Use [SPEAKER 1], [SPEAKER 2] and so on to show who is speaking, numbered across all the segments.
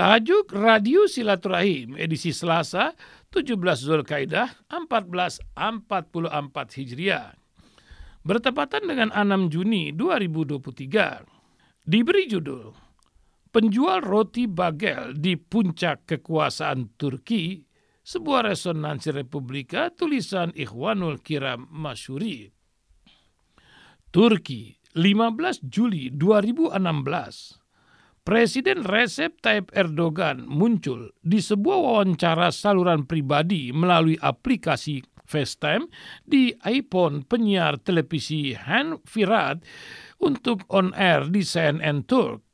[SPEAKER 1] Tajuk Radio Silaturahim edisi Selasa 17 Zulkaidah 1444 Hijriah. Bertepatan dengan 6 Juni 2023. Diberi judul Penjual roti bagel di puncak kekuasaan Turki, sebuah resonansi Republika tulisan Ikhwanul Kiram Masyuri. Turki, 15 Juli 2016. Presiden Recep Tayyip Erdogan muncul di sebuah wawancara saluran pribadi melalui aplikasi FaceTime di iPhone penyiar televisi Han untuk on air di CNN Turk.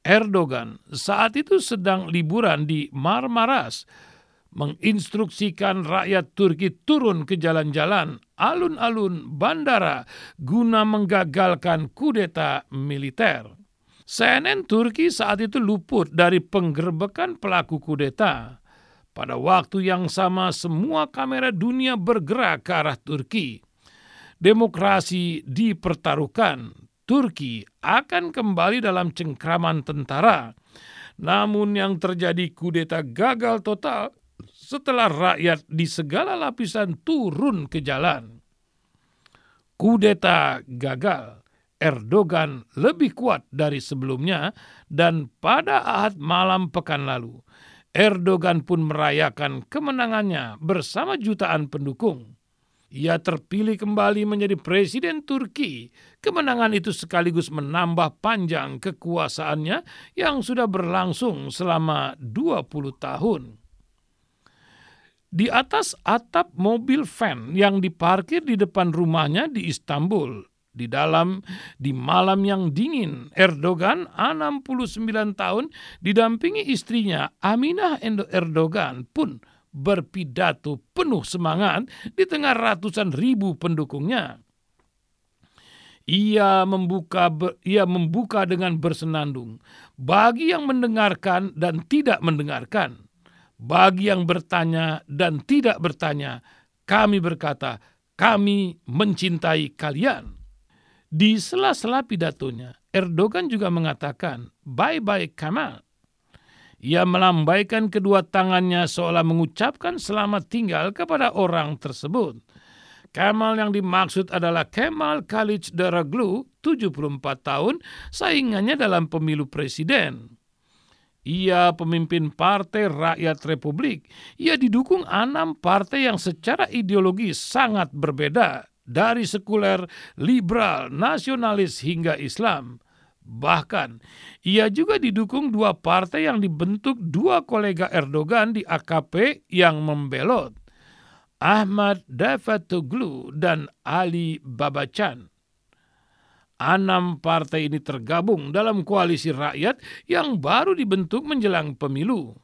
[SPEAKER 1] Erdogan saat itu sedang liburan di Marmaras menginstruksikan rakyat Turki turun ke jalan-jalan, alun-alun, bandara guna menggagalkan kudeta militer. CNN Turki saat itu luput dari penggerbekan pelaku kudeta. Pada waktu yang sama semua kamera dunia bergerak ke arah Turki. Demokrasi dipertaruhkan. Turki akan kembali dalam cengkraman tentara. Namun yang terjadi kudeta gagal total setelah rakyat di segala lapisan turun ke jalan. Kudeta gagal Erdogan lebih kuat dari sebelumnya dan pada Ahad malam pekan lalu Erdogan pun merayakan kemenangannya bersama jutaan pendukung. Ia terpilih kembali menjadi presiden Turki. Kemenangan itu sekaligus menambah panjang kekuasaannya yang sudah berlangsung selama 20 tahun. Di atas atap mobil van yang diparkir di depan rumahnya di Istanbul, di dalam di malam yang dingin, Erdogan 69 tahun didampingi istrinya Aminah Erdogan pun berpidato penuh semangat di tengah ratusan ribu pendukungnya. Ia membuka ia membuka dengan bersenandung bagi yang mendengarkan dan tidak mendengarkan, bagi yang bertanya dan tidak bertanya. Kami berkata, kami mencintai kalian. Di sela-sela pidatonya, Erdogan juga mengatakan, bye-bye Kamal. Ia melambaikan kedua tangannya seolah mengucapkan selamat tinggal kepada orang tersebut. Kemal yang dimaksud adalah Kemal Khalid Daraglu, 74 tahun, saingannya dalam pemilu presiden. Ia pemimpin Partai Rakyat Republik. Ia didukung enam partai yang secara ideologi sangat berbeda dari sekuler, liberal, nasionalis hingga Islam. Bahkan, ia juga didukung dua partai yang dibentuk dua kolega Erdogan di AKP yang membelot, Ahmad Davatoglu dan Ali Babacan. Enam partai ini tergabung dalam koalisi rakyat yang baru dibentuk menjelang pemilu.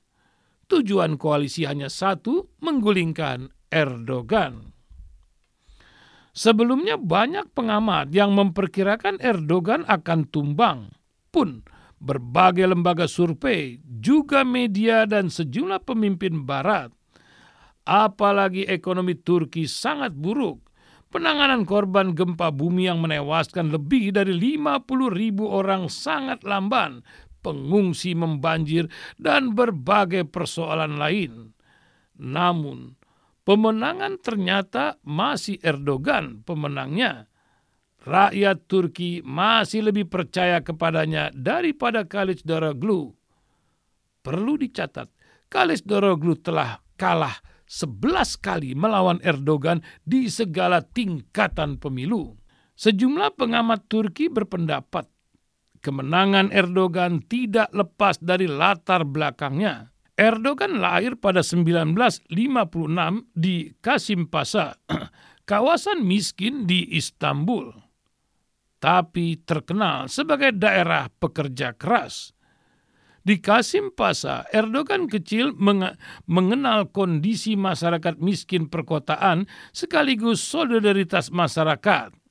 [SPEAKER 1] Tujuan koalisi hanya satu, menggulingkan Erdogan. Sebelumnya banyak pengamat yang memperkirakan Erdogan akan tumbang. Pun berbagai lembaga survei, juga media dan sejumlah pemimpin barat. Apalagi ekonomi Turki sangat buruk. Penanganan korban gempa bumi yang menewaskan lebih dari 50 ribu orang sangat lamban. Pengungsi membanjir dan berbagai persoalan lain. Namun, Pemenangan ternyata masih Erdogan pemenangnya. Rakyat Turki masih lebih percaya kepadanya daripada Khalid Daroglu. Perlu dicatat, Khalid Daroglu telah kalah 11 kali melawan Erdogan di segala tingkatan pemilu. Sejumlah pengamat Turki berpendapat kemenangan Erdogan tidak lepas dari latar belakangnya. Erdogan lahir pada 1956 di Kasimpasa, kawasan miskin di Istanbul, tapi terkenal sebagai daerah pekerja keras. Di Kasimpasa, Erdogan kecil mengenal kondisi masyarakat miskin perkotaan sekaligus solidaritas masyarakat.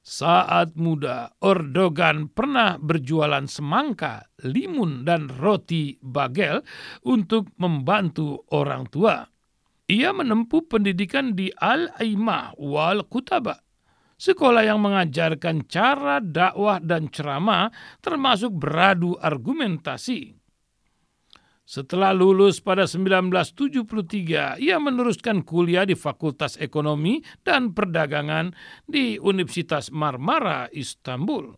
[SPEAKER 1] Saat muda, Erdogan pernah berjualan semangka, limun, dan roti bagel untuk membantu orang tua. Ia menempuh pendidikan di Al-Aimah wal Kutaba, sekolah yang mengajarkan cara dakwah dan ceramah termasuk beradu argumentasi. Setelah lulus pada 1973, ia meneruskan kuliah di Fakultas Ekonomi dan Perdagangan di Universitas Marmara, Istanbul.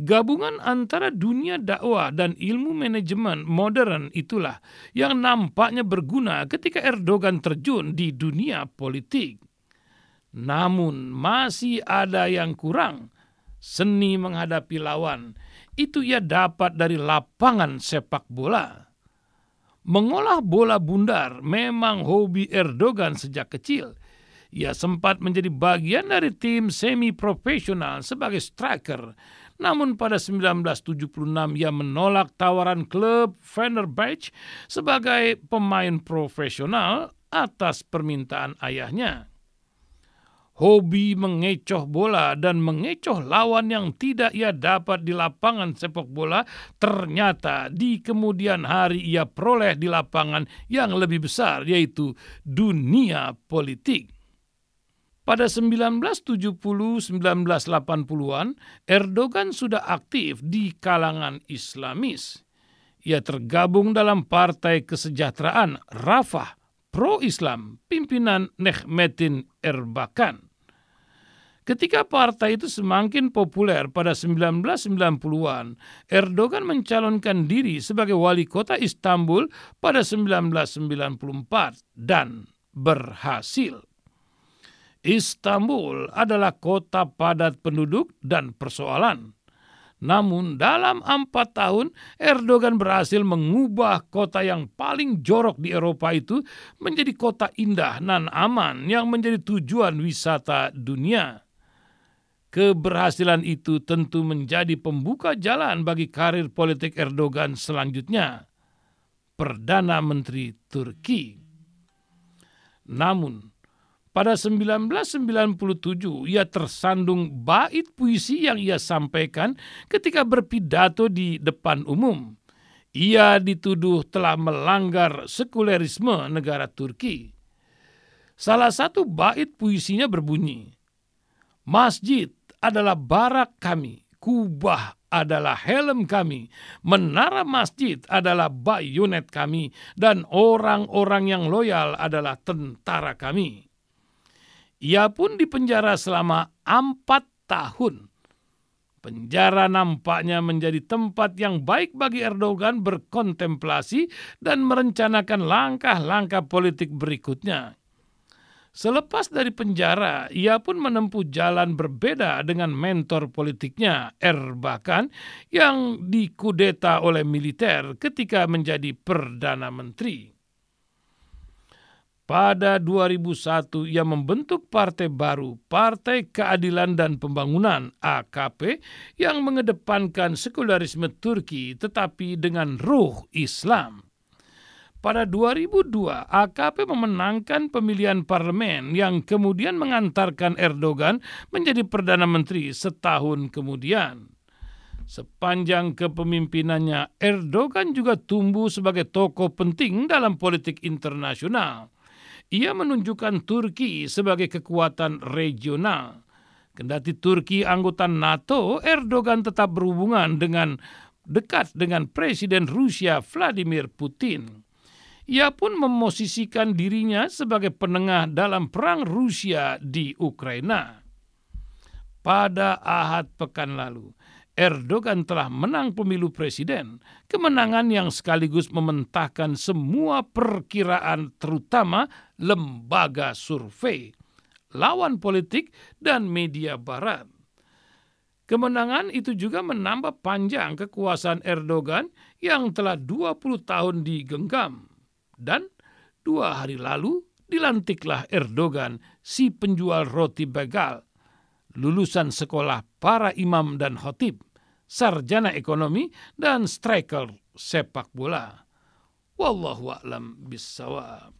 [SPEAKER 1] Gabungan antara dunia dakwah dan ilmu manajemen modern itulah yang nampaknya berguna ketika Erdogan terjun di dunia politik. Namun masih ada yang kurang, seni menghadapi lawan itu ia dapat dari lapangan sepak bola. Mengolah bola bundar memang hobi Erdogan sejak kecil. Ia sempat menjadi bagian dari tim semi profesional sebagai striker. Namun pada 1976 ia menolak tawaran klub Fenerbahce sebagai pemain profesional atas permintaan ayahnya hobi mengecoh bola dan mengecoh lawan yang tidak ia dapat di lapangan sepak bola ternyata di kemudian hari ia peroleh di lapangan yang lebih besar yaitu dunia politik. Pada 1970-1980-an, Erdogan sudah aktif di kalangan Islamis. Ia tergabung dalam Partai Kesejahteraan Rafah pro-Islam pimpinan Nehmetin Erbakan. Ketika partai itu semakin populer pada 1990-an, Erdogan mencalonkan diri sebagai wali kota Istanbul pada 1994 dan berhasil. Istanbul adalah kota padat penduduk dan persoalan. Namun dalam empat tahun Erdogan berhasil mengubah kota yang paling jorok di Eropa itu menjadi kota indah dan aman yang menjadi tujuan wisata dunia. Keberhasilan itu tentu menjadi pembuka jalan bagi karir politik Erdogan selanjutnya. Perdana Menteri Turki. Namun, pada 1997 ia tersandung bait puisi yang ia sampaikan ketika berpidato di depan umum. Ia dituduh telah melanggar sekulerisme negara Turki. Salah satu bait puisinya berbunyi, Masjid adalah barak kami, kubah adalah helm kami, menara masjid adalah bayonet kami, dan orang-orang yang loyal adalah tentara kami. Ia pun dipenjara selama empat tahun. Penjara nampaknya menjadi tempat yang baik bagi Erdogan berkontemplasi dan merencanakan langkah-langkah politik berikutnya. Selepas dari penjara, ia pun menempuh jalan berbeda dengan mentor politiknya, Erbakan, yang dikudeta oleh militer ketika menjadi Perdana Menteri. Pada 2001 ia membentuk partai baru, Partai Keadilan dan Pembangunan AKP yang mengedepankan sekularisme Turki tetapi dengan ruh Islam. Pada 2002, AKP memenangkan pemilihan parlemen yang kemudian mengantarkan Erdogan menjadi Perdana Menteri setahun kemudian. Sepanjang kepemimpinannya, Erdogan juga tumbuh sebagai tokoh penting dalam politik internasional. Ia menunjukkan Turki sebagai kekuatan regional. Kendati Turki anggota NATO, Erdogan tetap berhubungan dengan dekat dengan Presiden Rusia Vladimir Putin. Ia pun memosisikan dirinya sebagai penengah dalam perang Rusia di Ukraina. Pada Ahad pekan lalu, Erdogan telah menang pemilu presiden, kemenangan yang sekaligus mementahkan semua perkiraan terutama lembaga survei, lawan politik dan media barat. Kemenangan itu juga menambah panjang kekuasaan Erdogan yang telah 20 tahun digenggam. Dan dua hari lalu dilantiklah Erdogan si penjual roti begal, lulusan sekolah para imam dan khotib, sarjana ekonomi, dan striker sepak bola. Wallahu a'lam bissawab.